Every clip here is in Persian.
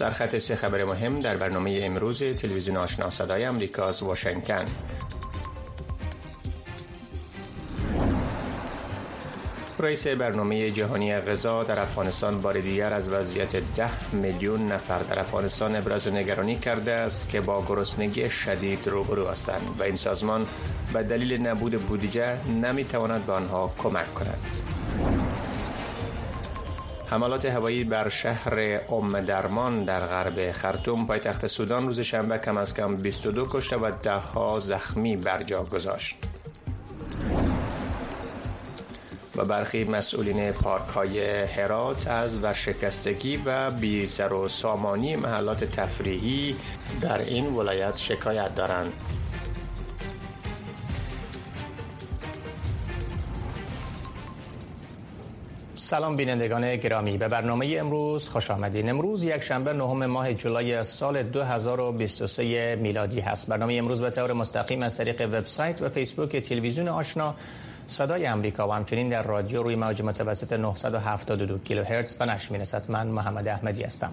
سرخط سه خبر مهم در برنامه امروز تلویزیون آشنا صدای امریکا از واشنگتن رئیس برنامه جهانی غذا در افغانستان بار دیگر از وضعیت ده میلیون نفر در افغانستان ابراز نگرانی کرده است که با گرسنگی شدید روبرو هستند و این سازمان به دلیل نبود بودجه نمی‌تواند به آنها کمک کند. حملات هوایی بر شهر ام درمان در غرب خرطوم پایتخت سودان روز شنبه کم از کم 22 کشته و ده ها زخمی بر جا گذاشت. و برخی مسئولین پارک های هرات از ورشکستگی و بی و سامانی محلات تفریحی در این ولایت شکایت دارند. سلام بینندگان گرامی. به برنامه امروز خوش آمدین. امروز یک شنبه نهم ماه جولای سال 2023 میلادی هست. برنامه امروز به طور مستقیم از طریق وبسایت و فیسبوک تلویزیون آشنا صدای امریکا و همچنین در رادیو روی موج متوسط 972 کیلوهرتز به نشر می‌رسد من محمد احمدی هستم.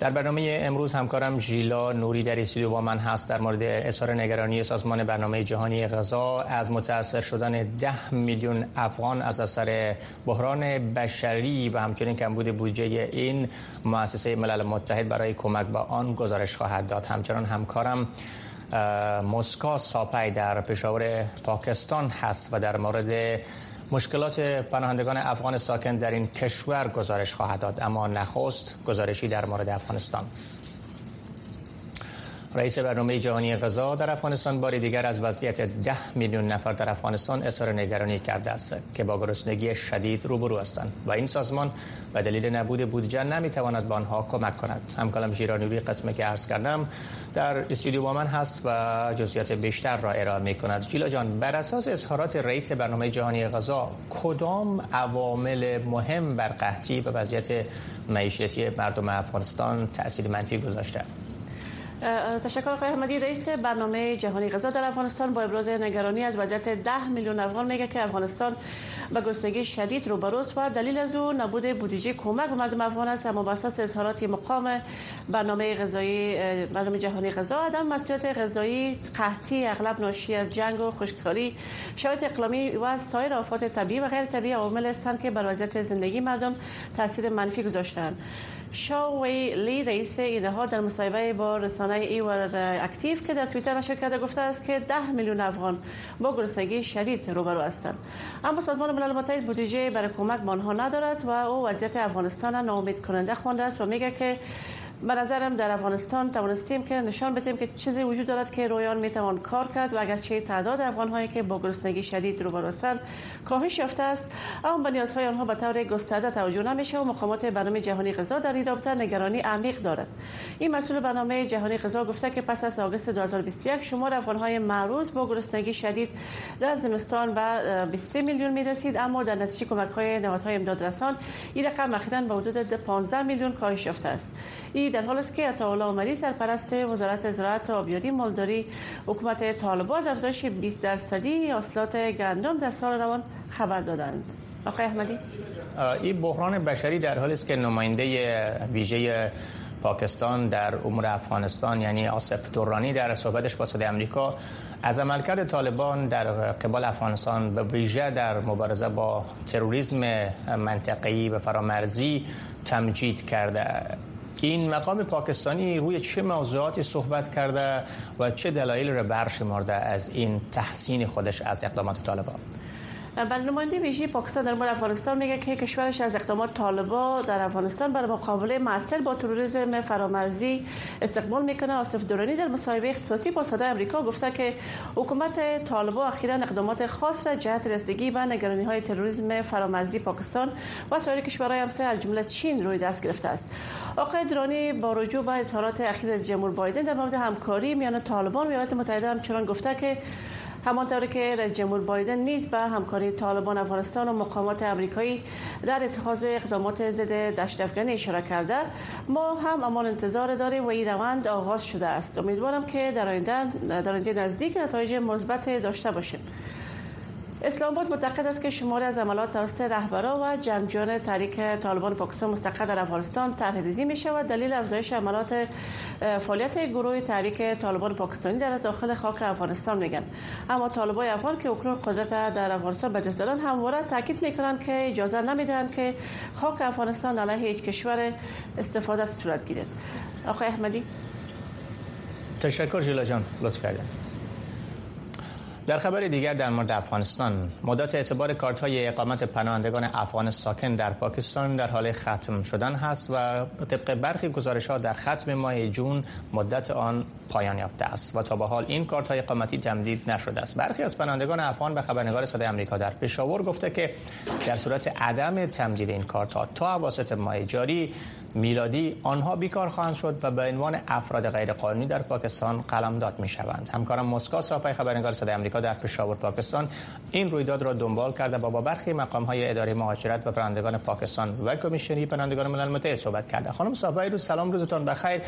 در برنامه امروز همکارم ژیلا نوری در استودیو با من هست. در مورد اظهار نگرانی سازمان برنامه جهانی غذا از متاثر شدن ده میلیون افغان از اثر بحران بشری و همچنین کمبود بودجه این مؤسسه ملل متحد برای کمک به آن گزارش خواهد داد. همچنان همکارم مسکا ساپای در پشاور پاکستان هست و در مورد مشکلات پناهندگان افغان ساکن در این کشور گزارش خواهد داد اما نخست گزارشی در مورد افغانستان. رئیس برنامه جهانی غذا در افغانستان بار دیگر از وضعیت ده میلیون نفر در افغانستان اظهار نگرانی کرده است که با گرسنگی شدید روبرو هستند و این سازمان به دلیل نبود بودجه نمی‌تواند به آنها کمک کند. همکارم ژیرانوری قسمه که عرض کردم در استودیو با من هست و جزئیات بیشتر را ارائه می کند. جیلا جان بر اساس اظهارات رئیس برنامه جهانی غذا کدام عوامل مهم بر قحطی و وضعیت معیشتی مردم افغانستان تاثیر منفی گذاشته؟ تشکر آقای احمدی رئیس برنامه جهانی غذا در افغانستان با ابراز نگرانی از وضعیت ده میلیون افغان میگه که افغانستان به گرسنگی شدید روبروست و دلیل از او نبود بودجه کمک به مردم افغان است اما اساس اظهارات مقام برنامه غذایی برنامه جهانی غذا عدم مسئولیت غذایی قحطی اغلب ناشی از جنگ و خشکسالی شرایط اقلیمی و سایر آفات طبیعی و غیر طبیعی عوامل هستند که بر وضعیت زندگی مردم تاثیر منفی گذاشتند شاوی لی رئیس ایده در مصاحبه با رسانه ایور اکتیو که در توییتر نشر کرده گفته است که 10 میلیون افغان با گرسنگی شدید روبرو هستند. اما سازمان ملل متحد بودجه برای کمک به آنها ندارد و او وضعیت افغانستان ناامید کننده خوانده است و میگه که به نظرم در افغانستان توانستیم که نشان بدیم که چیزی وجود دارد که رویان می‌توان کار کرد و اگرچه تعداد افغان هایی که با گرسنگی شدید روبرو هستند کاهش یافته است. اما به نیازهای آنها به طور گسترده توجه نمیشه و مقامات برنامه جهانی غذا در این رابطه نگرانی عمیق دارد. این مسئول برنامه جهانی غذا گفته که پس از آگوست 2021 شمار افغان های معروض با گرسنگی شدید در زمستان به 23 میلیون می‌رسید. اما در نتیجه کمک های نهادهای امداد رسان این رقم اخیرا به حدود 15 میلیون کاهش یافته است. این در حال است که عطاالله عمری سرپرست وزارت زراعت و آبیاری مالداری حکومت طالبان از افزایش 20 درصدی حاصلات گندم در سال روان خبر دادند. آقای احمدی. این بحران بشری در حالی است که نماینده ویژه پاکستان در امور افغانستان یعنی آصف دورانی در صحبتش با صدای امریکا از عملکرد طالبان در قبال افغانستان به ویژه در مبارزه با تروریسم منطقه‌ای و فرامرزی تمجید کرده این مقام پاکستانی روی چه موضوعاتی صحبت کرده و چه دلایل را برشمارده از این تحسین خودش از اقدامات طالبان. نماینده ویژه پاکستان در مورد افغانستان میگه که کشورش از اقدامات طالبا در افغانستان برای مقابله معسل با تروریسم فرامرزی استقبال می‌کنه. آصف دورانی در مصاحبه اختصاصی با صدای امریکا گفته که حکومت طالبا اخیرا اقدامات خاص را جهت رسیدگی به نگرانی های تروریسم فرامرزی پاکستان و سایر کشورهای همسایه از جمله چین روی دست گرفته است. آقای دورانی با رجوع به اظهارات اخیر از جمهور بایدن در مورد همکاری میان طالبان و ایالات متحده همچنان گفته که همانطور که رئیس جمهور بایدن نیز به همکاری طالبان افغانستان و مقامات امریکایی در اتخاذ اقدامات ضد دشت افغانی اشاره کرده ما هم امان انتظار داریم و این روند آغاز شده است. امیدوارم که در آینده در آینده نزدیک نتایج مثبت داشته باشیم. اسلام آباد معتقد است که شماری از عملات توسط رهبران و جنگجویان تحریک طالبان پاکستان مستقر در افغانستان طرح ریزی می شود دلیل افزایش عملات فعالیت گروه تحریک طالبان پاکستانی در داخل خاک افغانستان میگن. اما طالبان افغان که اکنون قدرت در افغانستان به دست دارن همواره تاکید می‌کنند که اجازه نمی‌دهند که خاک افغانستان علیه هیچ کشور استفاده صورت گیرد. آقای احمدی. تشکر جیلا جان. لطف کردن در خبر دیگر در مورد افغانستان مدت اعتبار کارت های اقامت پناهندگان افغان ساکن در پاکستان در حال ختم شدن هست و طبق برخی گزارش ها در ختم ماه جون مدت آن پایان یافته است و تا به حال این کارت های اقامتی تمدید نشده است. برخی از پناهندگان افغان به خبرنگار صدای آمریکا در پشاور گفته که در صورت عدم تمدید این کارت ها تا اواسط ماه جاری میلادی آنها بیکار خواهند شد و به عنوان افراد غیرقانونی در پاکستان قلمداد می شوند همکارم مسکا صاحب خبرنگار صدای آمریکا در پشاور پاکستان این رویداد را دنبال کرده و با برخی مقام های اداره مهاجرت و پرندگان پاکستان و کمیشنی پرندگان ملل متحد صحبت کرده. خانم صاحب روز سلام روزتان بخیر.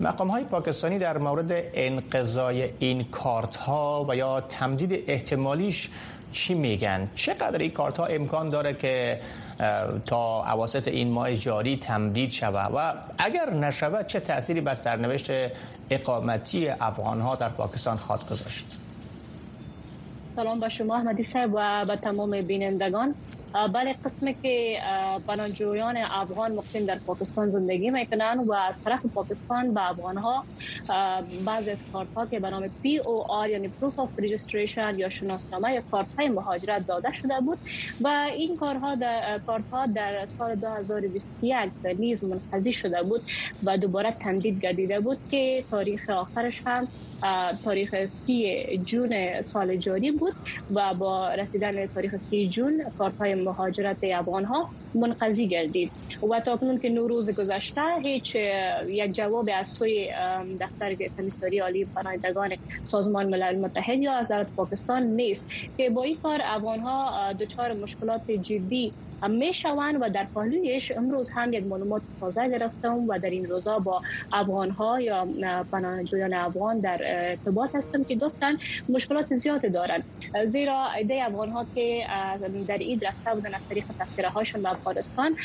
مقام های پاکستانی در مورد انقضای این کارت ها و یا تمدید احتمالیش چی میگن؟ چقدر این کارت ها امکان داره که تا اواسط این ماه جاری تمدید شود. و اگر نشود چه تأثیری بر سرنوشت اقامتی افغان ها در پاکستان خواهد گذاشت؟ سلام با شما احمدی صاحب و به تمام بینندگان. بله قسمی که پناهجویان افغان مقیم در پاکستان زندگی می‌کنن و از طرف پاکستان به افغان ها بعض از کارت ها که به نام POR یعنی Proof of Registration یا شناسنامه یا کارت های مهاجرت داده شده بود و این کارها در کارت ها در سال 2021 نیز منقضی شده بود و دوباره تمدید گردیده بود که تاریخ آخرش هم تاریخ 30 جون سال جاری بود و با رسیدن تاریخ 30 جون کارت های مهاجرت افغان ها منقضی گردید. و تا کنون که روز گذشته هیچ یک جواب از سوی دفتر کمیساری عالی پناهندگان سازمان ملل متحد یا از دولت پاکستان نیست که با این کار افغان ها دچار مشکلات جدی می شوند و در پهلویش امروز هم یک معلومات تازه گرفتم و در این روزا با افغان ها یا پناهجویان افغان در ارتباط هستم که گفتن مشکلات زیاد دارن. زیرا ایده افغان ها که در اید رفته بودن از طریق تذکره هاشون افغانستان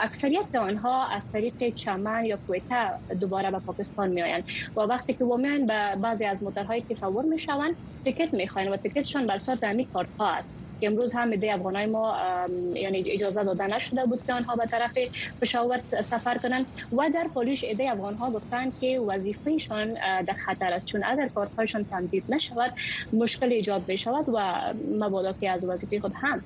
اکثریت آنها از طریق چمن یا کویته دوباره به پاکستان می آیند و وقتی که میان به بعضی از موترهای تصور می شوند تیکت می و تیکتشان بر اساس امی کارت ها است. که امروز هم به افغانای ما یعنی اجازه داده نشده بود که آنها به طرف پشاور سفر کنند و در پالیش ایده افغان ها گفتن که وظیفهشان در خطر است. چون اگر کارتهایشان تمدید نشود مشکل ایجاد بشود و مبادا که از وظیفه خود هم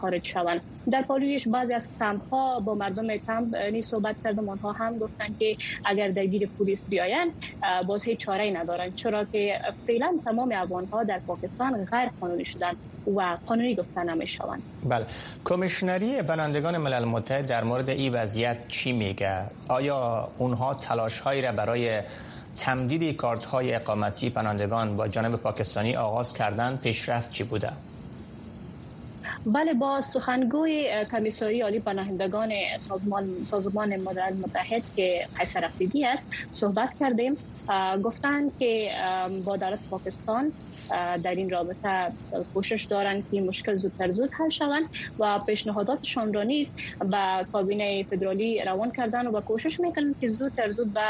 خارج شوند در پالویش بعضی از کمپ ها با مردم کمپ نی صحبت کردم. آنها هم گفتن که اگر درگیر پلیس بیاین باز هیچ چاره ای ندارن. چرا که فعلا تمام افغان ها در پاکستان غیر قانونی شدن و قانونی گفتن نمی‌شوند بله. کمیشنری بنندگان ملل متحد در مورد این وضعیت چی میگه؟ آیا اونها تلاش هایی را برای تمدید کارت های اقامتی پناهندگان با جانب پاکستانی آغاز کردن پیشرفت چی بوده؟ بله با سخنگوی کمیساری عالی پناهندگان سازمان سازمان ملل متحد که قیصر افریدی است صحبت کردیم. گفتن که با دولت پاکستان در این رابطه کوشش دارند که مشکل زودتر زود حل شوند و پیشنهاداتشان را نیز به کابینه فدرالی روان کردن و کوشش می‌کنند که زودتر زود به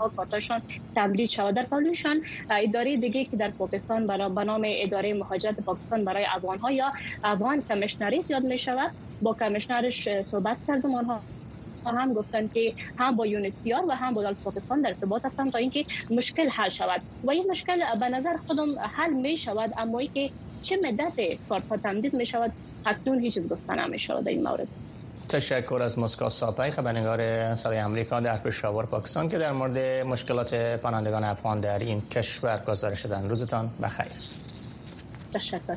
ها کارتاشان تمدید شود. در پالوشان اداره دیگه که در پاکستان به نام اداره مهاجرت پاکستان برای افغان ها یا افغان کمیشنری یاد می شود با کمیشنرش صحبت کردم. آنها هم گفتن که هم با یونیتیار و هم با دولت پاکستان در ارتباط هستن تا اینکه مشکل حل شود. و این مشکل به نظر خودم حل می شود اما ای که چه مدت کارت تمدید می شود اکنون هیچ چیز گفتن نمی شود این مورد. تشکر از مسکا ساپای خبرنگار صدای آمریکا در پشاور پاکستان که در مورد مشکلات پناهندگان افغان در این کشور گزارش دادن. روزتان بخیر. تشکر.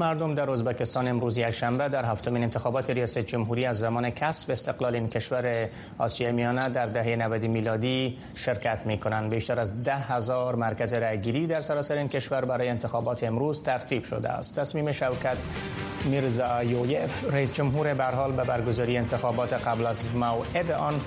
مردم در ازبکستان امروز یک شنبه در هفتمین انتخابات ریاست جمهوری از زمان کسب استقلال این کشور آسیای میانه در دهه 90 میلادی شرکت می کنند. بیشتر از ده هزار مرکز رأیگیری در سراسر این کشور برای انتخابات امروز ترتیب شده است. تصمیم شوکت میرزا یویف رئیس جمهور برحال به برگزاری انتخابات قبل از موعد آن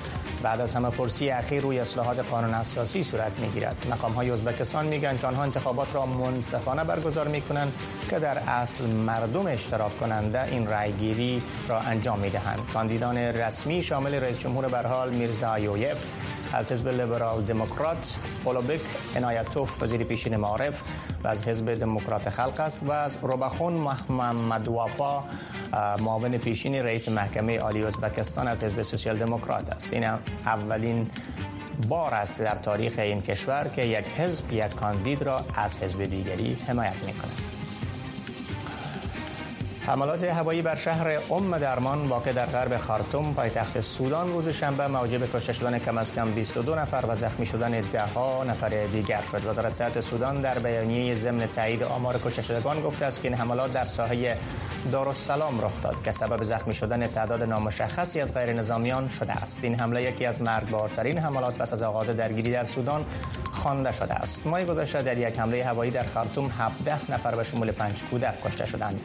بعد از همه پرسی اخیر روی اصلاحات قانون اساسی صورت می‌گیرد. مقام های ازبکستان میگن که آنها انتخابات را منصفانه برگزار می‌کنند که در اصل مردم اشتراک کننده این رأیگیری را انجام می‌دهند. کاندیدان رسمی شامل رئیس جمهور برحال میرزا یویف از حزب لیبرال دموکرات پولوبیک عنایتوف وزیر پیشین معارف و از حزب دموکرات خلق است و از روبخون محمد وفا معاون پیشین رئیس محکمه عالی ازبکستان از حزب سوسیال دموکرات است این اولین بار است در تاریخ این کشور که یک حزب یک کاندید را از حزب دیگری حمایت می کند. حملات هوایی بر شهر ام درمان واقع در غرب خارتوم پایتخت سودان روز شنبه موجب کشته شدن کم از کم 22 نفر و زخمی شدن ده ها نفر دیگر شد. وزارت صحت سودان در بیانیه ضمن تایید آمار کشته شدگان گفته است که این حملات در ساحه دارالسلام رخ داد که سبب زخمی شدن تعداد نامشخصی از غیر نظامیان شده است. این حمله یکی از مرگبارترین حملات پس از آغاز درگیری در سودان خوانده شده است. ماه گذشته در یک حمله هوایی در خارتوم 17 نفر به شمول پنج کودک کشته شدند.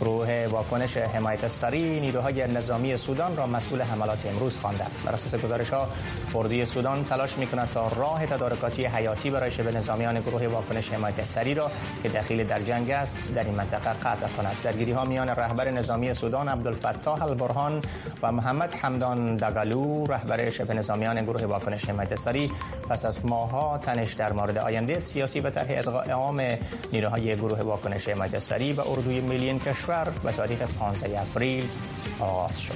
گروه واکنش حمایت سری نیروهای نظامی سودان را مسئول حملات امروز خوانده است. بر اساس گزارش ها اردوی سودان تلاش می کند تا راه تدارکاتی حیاتی برای شبه نظامیان گروه واکنش حمایت سری را که دخیل در جنگ است در این منطقه قطع کند. درگیری ها میان رهبر نظامی سودان عبدالفتاح البرهان و محمد حمدان دگالو رهبر شبه نظامیان گروه واکنش حمایت سری پس از ماهها تنش در مورد آینده سیاسی به طرح ادغام نیروهای گروه واکنش حمایت سری و اردوی ملی کشور به تاریخ 15 اپریل آغاز شد.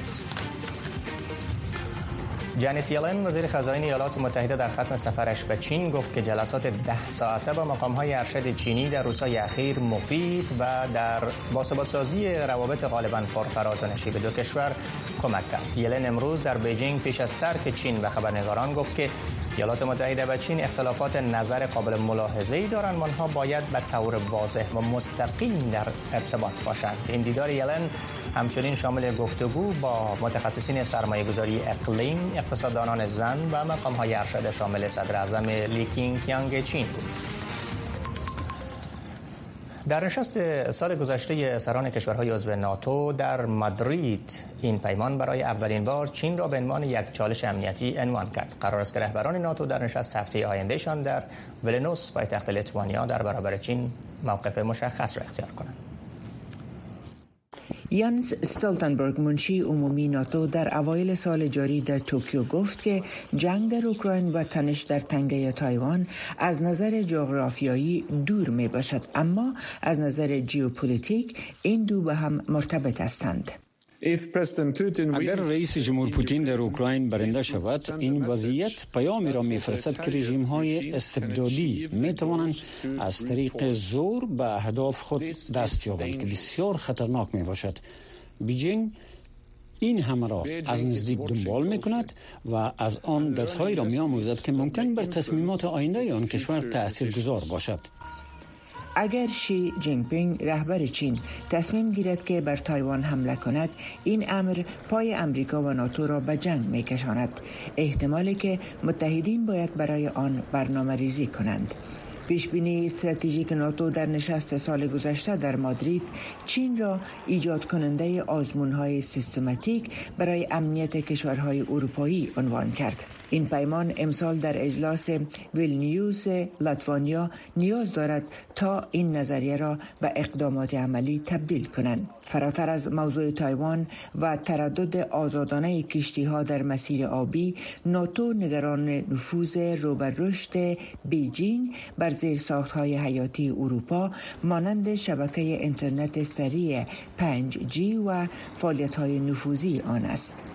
جانیت یلن وزیر خزانه ایالات متحده در ختم سفرش به چین گفت که جلسات ده ساعته با مقام های ارشد چینی در روزهای اخیر مفید و در باثبات سازی روابط غالبا پرفراز و نشیب دو کشور کمک کرد. یلن امروز در بیجینگ پیش از ترک چین به خبرنگاران گفت که ایالات متحده و چین اختلافات نظر قابل ملاحظه ای دارند. آنها باید به طور واضح و مستقیم در ارتباط باشند. این دیدار یلن همچنین شامل گفتگو با متخصصین سرمایه گذاری اقلیم اقتصاددانان زن و مقام های ارشد شامل صدر اعظم لی کیانگ چین بود. در نشست سال گذشته سران کشورهای عضو ناتو در مادرید این پیمان برای اولین بار چین را به عنوان یک چالش امنیتی عنوان کرد. قرار است که رهبران ناتو در نشست هفته آیندهشان در ویلنیوس پایتخت لیتوانیا در برابر چین موقف مشخص را اختیار کنند. ینس استولتنبرگ منشی عمومی ناتو در اوایل سال جاری در توکیو گفت که جنگ در اوکراین و تنش در تنگه تایوان از نظر جغرافیایی دور می باشد اما از نظر جیوپولیتیک این دو به هم مرتبط هستند. اگر رئیس جمهور پوتین در اوکراین برنده شود این وضعیت پیامی را میفرستد که رژیم های استبدادی می توانند از طریق زور به اهداف خود دست یابند که بسیار خطرناک می باشد بیجینگ این همه را از نزدیک دنبال می کند و از آن درسهایی را می آموزد که ممکن بر تصمیمات آینده آن کشور تأثیر گذار باشد. اگر شی جینپینگ رهبر چین تصمیم گیرد که بر تایوان حمله کند این امر پای امریکا و ناتو را به جنگ می کشاند احتمالی که متحدین باید برای آن برنامه ریزی کنند پیش بینی استراتژیک ناتو در نشست سال گذشته در مادرید چین را ایجاد کننده آزمون های سیستماتیک برای امنیت کشورهای اروپایی عنوان کرد. این پیمان امسال در اجلاس ویلنیوس لیتوانیا نیاز دارد تا این نظریه را به اقدامات عملی تبدیل کنند. فراتر از موضوع تایوان و تردد آزادانه کشتی ها در مسیر آبی ناتو نگران نفوذ رو به رشد بیجینگ بر زیر ساخت های حیاتی اروپا مانند شبکه اینترنت سریع 5G و فعالیت های نفوذی آن است.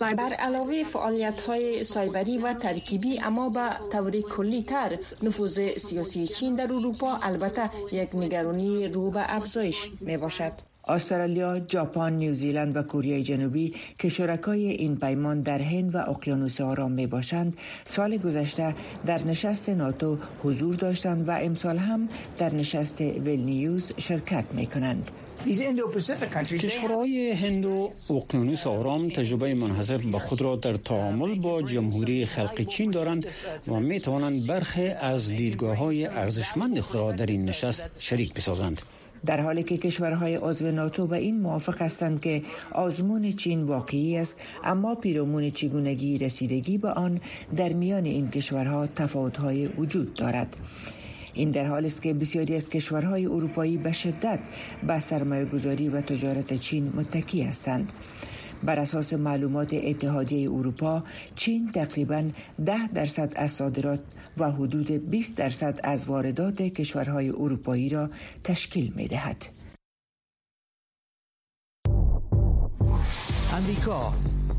بر علاوه فعالیت های سایبری و ترکیبی اما به طور کلی تر نفوذ سیاسی چین در اروپا البته یک نگرانی رو به افزایش می باشد. استرالیا، ژاپن، نیوزیلند و کره جنوبی که شرکای این پیمان در هند و اقیانوس آرام می باشند، سال گذشته در نشست ناتو حضور داشتند و امسال هم در نشست ویلنیوس شرکت می کنند. کشورهای هند و اقیانوس آرام تجربه منحصر به خود را در تعامل با جمهوری خلق چین دارند و می توانند برخی از دیدگاه های ارزشمند خود را در این نشست شریک بسازند. در حالی که کشورهای عضو ناتو به این موافق هستند که آزمون چین واقعی است اما پیرامون چگونگی رسیدگی به آن در میان این کشورها تفاوت‌های وجود دارد این در حال است که بسیاری از کشورهای اروپایی به شدت به سرمایه گذاری و تجارت چین متکی هستند بر اساس معلومات اتحادیه اروپا چین تقریبا ده درصد از صادرات و حدود 20 درصد از واردات کشورهای اروپایی را تشکیل می دهد.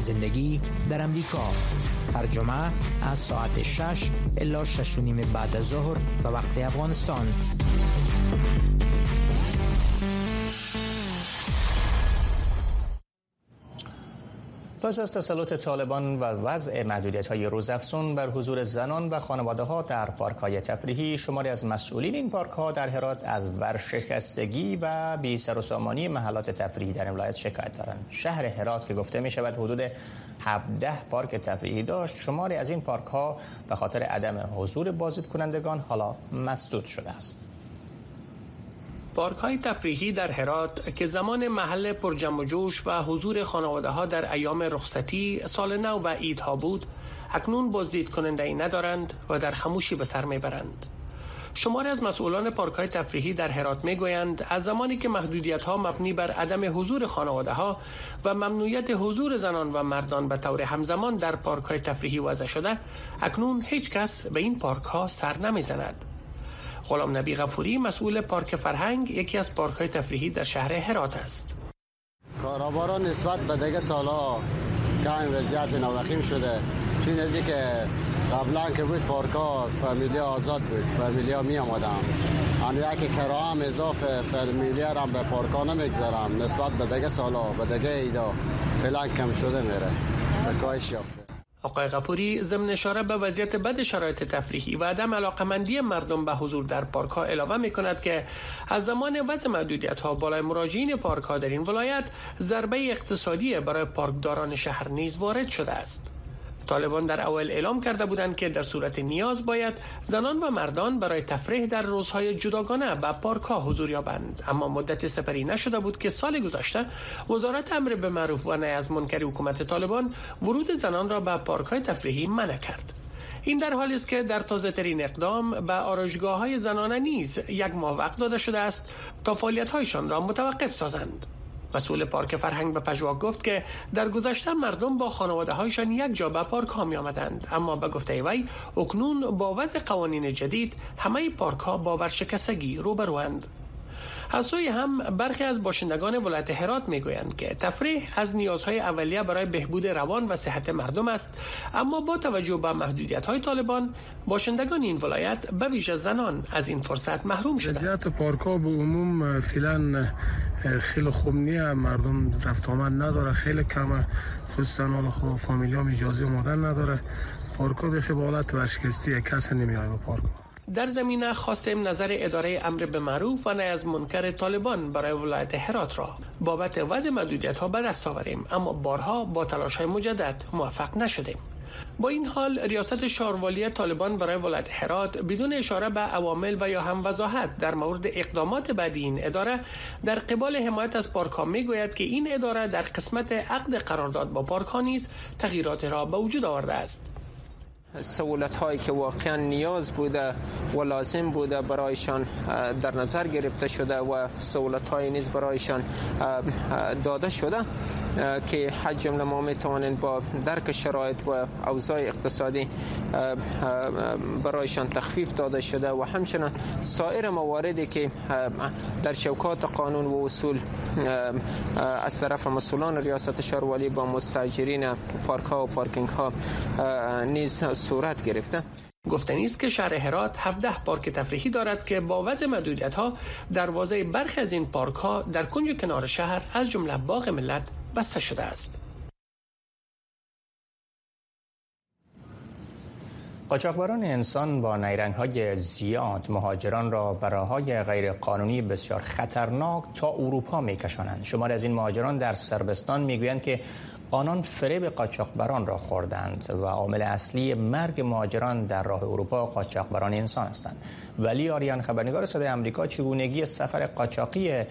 زندگی در امریکا. هر جمعه از ساعت 6 الا 6 نیم بعد از ظهر به وقت افغانستان. پس از تسلط طالبان و وضع محدودیت های روزافزون بر حضور زنان و خانواده ها در پارک های تفریحی شماری از مسئولین این پارک ها در هرات از ورشکستگی و بی سر و سامانی محلات تفریحی در این ولایت شکایت دارند. شهر هرات که گفته می شود حدود 17 پارک تفریحی داشت شماری از این پارک ها به خاطر عدم حضور بازدید کنندگان حالا مسدود شده است. پارک های تفریحی در هرات که زمان محل پرجم و جوش و حضور خانواده ها در ایام رخصتی سال نو و ها بود اکنون بازدید کننده ای ندارند و در خموشی به سر می‌برند شماری از مسئولان پارک های تفریحی در هرات می گویند از زمانی که محدودیت ها مبنی بر عدم حضور خانواده ها و ممنوعیت حضور زنان و مردان به طور همزمان در پارک های تفریحی وضع شده اکنون هیچ کس به این پارک ها سر نمی زند. غلام نبی غفوری مسئول پارک فرهنگ یکی از پارک های تفریحی در شهر هرات است. کارابارا نسبت به دیگه سالا کم وضعیت نوخیم شده چون از که قبلا که بود پارکا فامیلیا آزاد بود فامیلیا می آمدن آن یک کرام اضافه فامیلیا را به پارکا نمی‌گذارم. نسبت به دیگه سالا به دیگه ایدا فعلا کم شده میره. به کاهش یافته. آقای غفوری ضمن اشاره به وضعیت بد شرایط تفریحی و عدم علاقمندی مردم به حضور در پارک ها اعلام می کند که از زمان وضع محدودیت ها بالای مراجعین پارک ها در این ولایت ضربه اقتصادی برای پارکداران شهر نیز وارد شده است. طالبان در اول اعلام کرده بودند که در صورت نیاز باید زنان و مردان برای تفریح در روزهای جداگانه به پارک ها حضور یابند. اما مدت سپری نشده بود که سال گذشته وزارت امر به معروف و نهی از منکر حکومت طالبان ورود زنان را به پارک های تفریحی منع کرد. این در حالی است که در تازه ترین اقدام به آرایشگاه های زنانه نیز یک ماه وقت داده شده است تا فعالیت هایشان را متوقف سازند. مسئول پارک فرهنگ به پژواک گفت که در گذشته مردم با خانواده هایشان یک جا به پارک ها می آمدند اما به گفته وی اکنون با وضع قوانین جدید همه پارک ها با ورشکستگی روبروند. از سوی هم برخی از باشندگان ولایت هرات می‌گویند که تفریح از نیازهای اولیه برای بهبود روان و صحت مردم است. اما با توجه به محدودیت های طالبان باشندگان این ولایت به ویژه زنان از این فرصت محروم شدند. وضعیت پارک ها به عموم فعلا خیلی خوب نیه. مردم رفت آمد نداره. خیلی کمه. خصوصا حالا فامیلی هم اجازه اومدن نداره. پارک ها به حالت ورشکستی کس نمیاد به پارک در زمینه خواستیم نظر اداره امر به معروف و نه از منکر طالبان برای ولایت هرات را. بابت وضع محدودیت ها به دست آوریم اما بارها با تلاش های مجدد موفق نشدیم. با این حال ریاست شاروالی طالبان برای ولایت هرات بدون اشاره به عوامل و یا هم وضاحت در مورد اقدامات بعدی این اداره در قبال حمایت از پارک می گوید که این اداره در قسمت عقد قرارداد با پارک نیز تغییرات را به وجود آورده است. سهولت هایی که واقعا نیاز بوده و لازم بوده برایشان در نظر گرفته شده و سهولت های نیز برایشان داده شده که حج جمله ما می‌توانند با درک شرایط و اوضاع اقتصادی برایشان تخفیف داده شده و همچنان سایر مواردی که در شوکات قانون و اصول از طرف مسئولان ریاست شهرولی با مستاجرین پارک ها و پارکینگ ها نیز صورت گرفته گفتنی است که شهر هرات 17 پارک تفریحی دارد که با وضع محدودیت ها دروازه برخی از این پارک ها در کنج کنار شهر از جمله باغ ملت بسته شده است. قاچاقبران انسان با نیرنگ های زیاد مهاجران را به های غیر قانونی بسیار خطرناک تا اروپا می کشانند. شمار از این مهاجران در سربستان می گویند که آنان فریب قاچاقبران را خوردند و عامل اصلی مرگ مهاجران در راه اروپا قاچاقبران انسان هستند. ولی آریان خبرنگار صدای آمریکا چگونگی سفر قاچاقی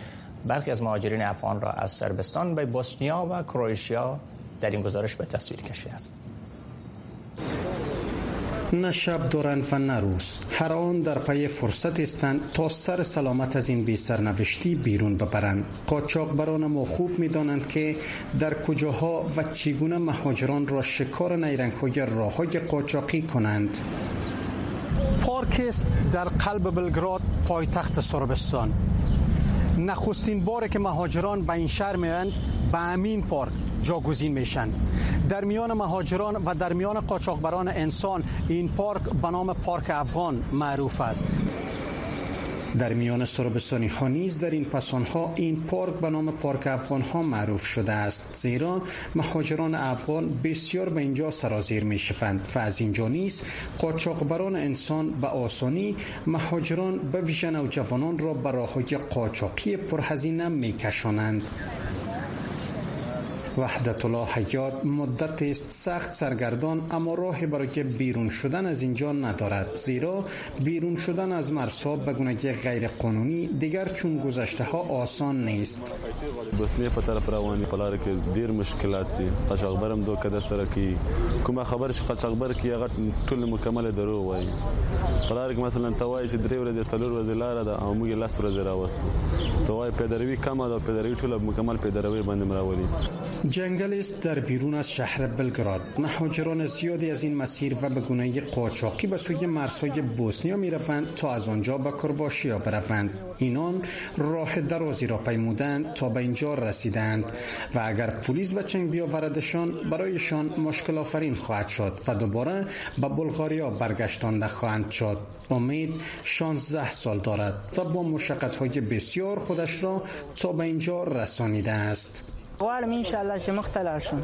برخی از مهاجرین افغان را از سربستان به بوسنیا و کرواتیا در این گزارش به تصویر کشیده است. نه شب دارند و نه روز هر آن در پی فرصت استند تا سر سلامت از این بی سرنوشتی بیرون ببرند. قاچاق بران ما خوب می دانند که در کجاها و چگونه مهاجران را شکار نیرنگ های راه های قاچاقی کنند. پارک است در قلب بلگراد پایتخت سربستان. نخستین باره که مهاجران به این شهر میاند به امین پارک. جاگزین میشن. در میان مهاجران و در میان قاچاقبران انسان این پارک به نام پارک افغان معروف است. در میان سربستانی ها نیز در این پسان ها این پارک به نام پارک افغان ها معروف شده است. زیرا مهاجران افغان بسیار به اینجا سرازیر می شوند و از اینجا نیز قاچاقبران انسان به آسانی مهاجران به ویژه نوجوانان را به راه های قاچاقی پرهزینه می کشانند وحدت الله حیات مدت است سخت سرگردان اما راهی برای بیرون شدن از اینجا ندارد. زیرا بیرون شدن از مرسا به گونه غیر قانونی دیگر چون گذشته ها آسان نیست. بوسنیه په طرف رواني په لار کې ډیر مشکلات دي. دوه کده سره کی. کومه خبر چې قاچاقبر کې هغه ټول مکمل درو وای. په لار کې مثلا توای چې درې ورځې څلور ورځې لار ده او موږ لاس ورځې راوستو. توای پدروي کم ده پدروي ټول مکمل پدروي باندې مراولي. جنگل است در بیرون از شهر بلگراد. مهاجران زیادی از این مسیر و به گونه قاچاقی به سوی مرزهای بوسنیا می روند تا از آنجا به کرواشیا بروند. اینان راه درازی را پیمودند تا به اینجا رسیدند و اگر پلیس به چنگ بیاوردشان برایشان مشکل آفرین خواهد شد و دوباره به بلغاریا برگشتانده خواهند شد. امید 16 سال دارد و با مشقت های بسیار خودش را تا به اینجا رسانیده است. غواړم ان شاء الله چې شم.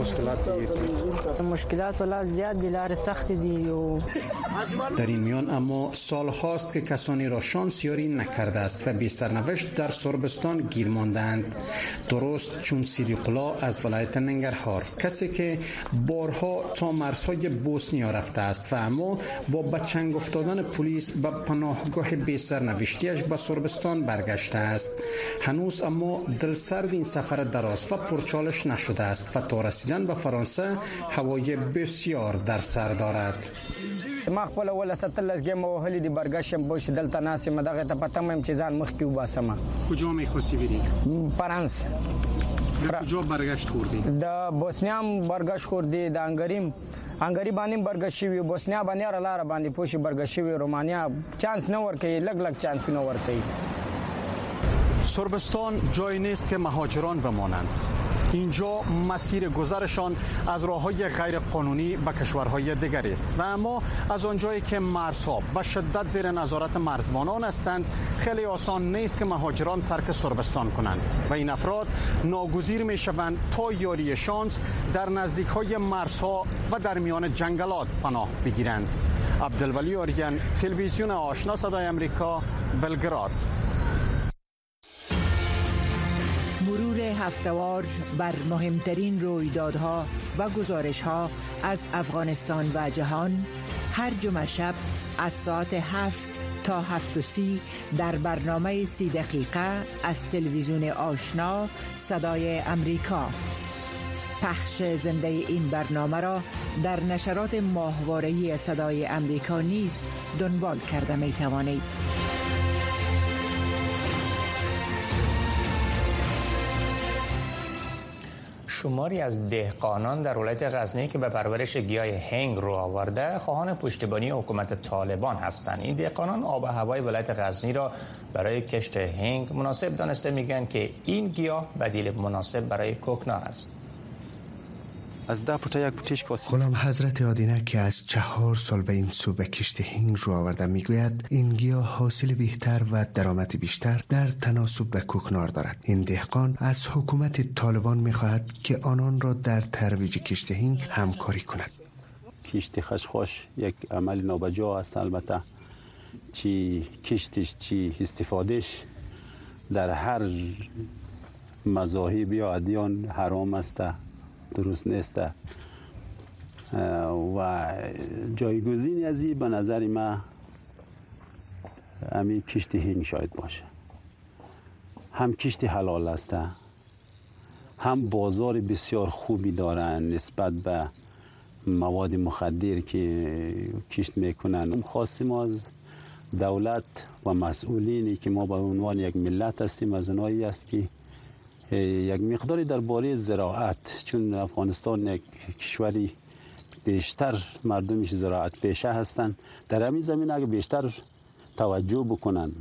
مشکلات مشکلات ولا زیاد دي لار سخت دي و در این میان اما سال هاست که کسانی را شانس یاری نکرده است و بی سرنوشت در سربستان گیر ماندند درست چون سیدیقلا از ولایت ننگرهار کسی که بارها تا مرزهای بوسنیا رفته است و اما با بچنگ افتادن پلیس به پناهگاه بی سرنوشتیش به سربستان برگشته است. هنوز اما دلسرد این سفر در و پرچالش نشده است و تا رسیدن به فرانسه هوای بسیار در سر دارد ما خپل ول ستلس گیم وهلې دی برګشم بوش دلته ناسم دغه ته پته مې چې ځان مخ کې وباسم کجا می خواستی بری فرانس کجا برگشت خوردی د بوسنیام برگشت خوردی د انګریم انګری باندې برګشت شوی بوسنیا باندې را لار باندې پوشي برګشت شوی رومانیا چانس نه ورکې لګ لګ چانس نه ورکې سربستان جایی نیست که مهاجران بمانند. اینجا مسیر گذرشان از راه های غیر قانونی به کشورهای دیگر است. و اما از آنجایی که مرزها به شدت زیر نظارت مرزبانان هستند خیلی آسان نیست که مهاجران ترک سربستان کنند. و این افراد ناگزیر می شوند تا یاری شانس در نزدیک های مرزها و در میان جنگلات پناه بگیرند. عبدالولی آریان تلویزیون آشنا صدای امریکا بلگراد. مرور هفتوار بر مهمترین رویدادها و گزارشها از افغانستان و جهان هر جمعه شب از ساعت هفت تا هفت و سی در برنامه سی دقیقه از تلویزیون آشنا صدای امریکا پخش زنده این برنامه را در نشرات ماهوارهی صدای امریکا نیز دنبال کرده می توانید. شماری از دهقانان در ولایت غزنی که به پرورش گیاه هنگ رو آورده خواهان پشتیبانی حکومت طالبان هستند. این دهقانان آب و هوای ولایت غزنی را برای کشت هنگ مناسب دانسته میگن که این گیاه بدیل مناسب برای کوکنار است. از ده پوتا یک پوتیش غلام حضرت آدینه که از چهار سال به این سو به کشت هنگ رو آورده می‌گوید این گیاه حاصل بهتر و درآمد بیشتر در تناسب به کوکنار دارد. این دهقان از حکومت طالبان می‌خواهد که آنان را در ترویج کشت هنگ همکاری کند. کشت خشخاش یک عمل نابجا است البته. چی کشتش چی استفادهش در هر مذاهب یا ادیان حرام است. درست نیست. و جایگزین از این به نظر ما امی کشت هنگ شاید باشه. هم کشت حلال است هم بازار بسیار خوبی دارن نسبت به مواد مخدر که کشت می‌کنن. خواستیم ما از دولت و مسئولینی که ما به عنوان یک ملت هستیم از اونایی است که یک مقداری درباره زراعت چون افغانستان یک کشوری بیشتر مردمش زراعت پیشه هستند در همین زمین اگه بیشتر توجه بکنن.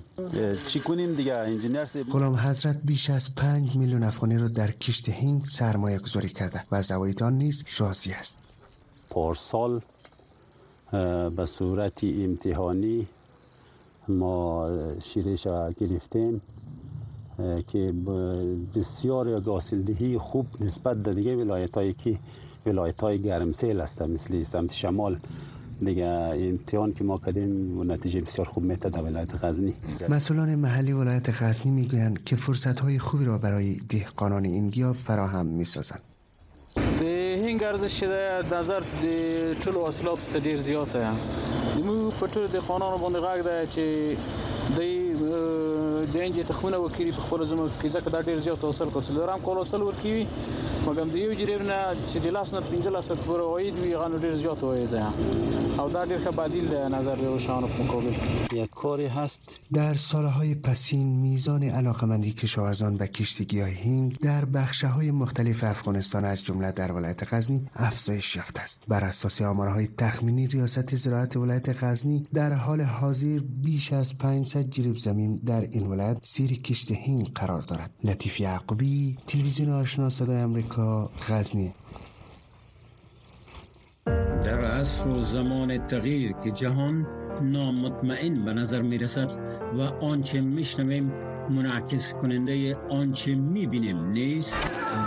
چی کنیم دیگه؟ انجینیر غلام حضرت بیش از پنج میلیون افغانی رو در کشت هنگ سرمایه گذاری کرده و زوایدان نیز راضی است. پارسال به صورت امتحانی ما شیرش گرفتیم. که بسیار حاصلدهی خوب نسبت به دیگه ولایت هایی که ولایت های گرمسیل هست مثل سمت شمال. دیگه امتحان که ما کردیم و نتیجه بسیار خوب میتد در ولایت غزنی. مسئولان محلی ولایت غزنی می‌گویند که فرصت های خوبی را برای دهقانان این فراهم می‌سازند. هنگ ارزش شده نظر د ټولو حاصلاتو ته ډیر زیاته موږ په دهقانانو باندې غږ ده چې د انجه تخمونه وکړي په خپل زمو کې ځکه دا ډیر زیات حاصل کوي. لرم کول حاصل ورکوي مګم د یو جریب نه چې د لاس نه 15 لاس پورې وید وی غنو ډیر زیات وید او دا ډیر ښه بدیل ده نظر روشان په مقابل یک کاری هست؟ در سالهای پسین میزان علاقمندی کشاورزان به کشت گیاه هنگ در بخشه های مختلف افغانستان از جمله در ولایت غزنی افزایش یافته است. بر اساس آمارهای تخمینی ریاست زراعت ولایت غزنی در حال حاضر بیش از 500 جریب زمین در این ولایت زیر کشت هنگ قرار دارد لطیف یعقوبی تلویزیون آشنا صدای امریکا غزنی در عصر و زمان تغییر که جهان نامطمئن به نظر می رسد و آنچه میشنویم منعکس کننده آنچه می بینیم نیست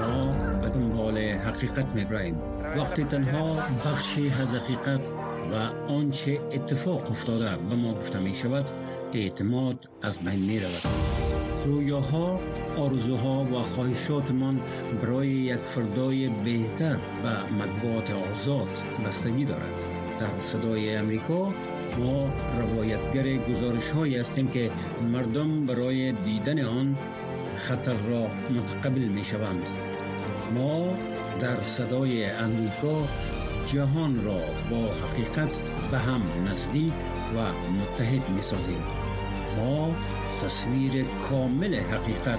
ما به دنبال حقیقت می براییم وقتی تنها بخشی از حقیقت و آنچه اتفاق افتاده به ما گفته می شود اعتماد از بین می رود رویاها آرزوها و خواهشاتمان برای یک فردای بهتر و مطبوعات آزاد بستگی دارد. در صدای امریکا ما روایتگر گزارش هایی هستیم که مردم برای دیدن آن خطر را متقبل می شوند ما در صدای امریکا جهان را با حقیقت به هم نزدیک و متحد می سازیم تصویر کامل حقیقت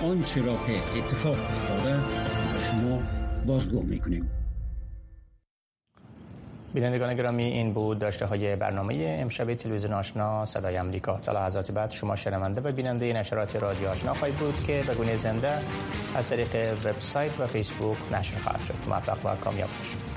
و آنچه را که اتفاق افتاده به شما بازگو می کنیم بینندگان گرامی این بود داشته های برنامه امشب تلویزیون آشنا صدای امریکا تا لحظات بعد شما شنونده و بیننده نشرات رادیو آشنا خواهید بود که به گونه زنده از طریق وبسایت و فیسبوک نشر خواهد شد. موفق و کامیاب باشید.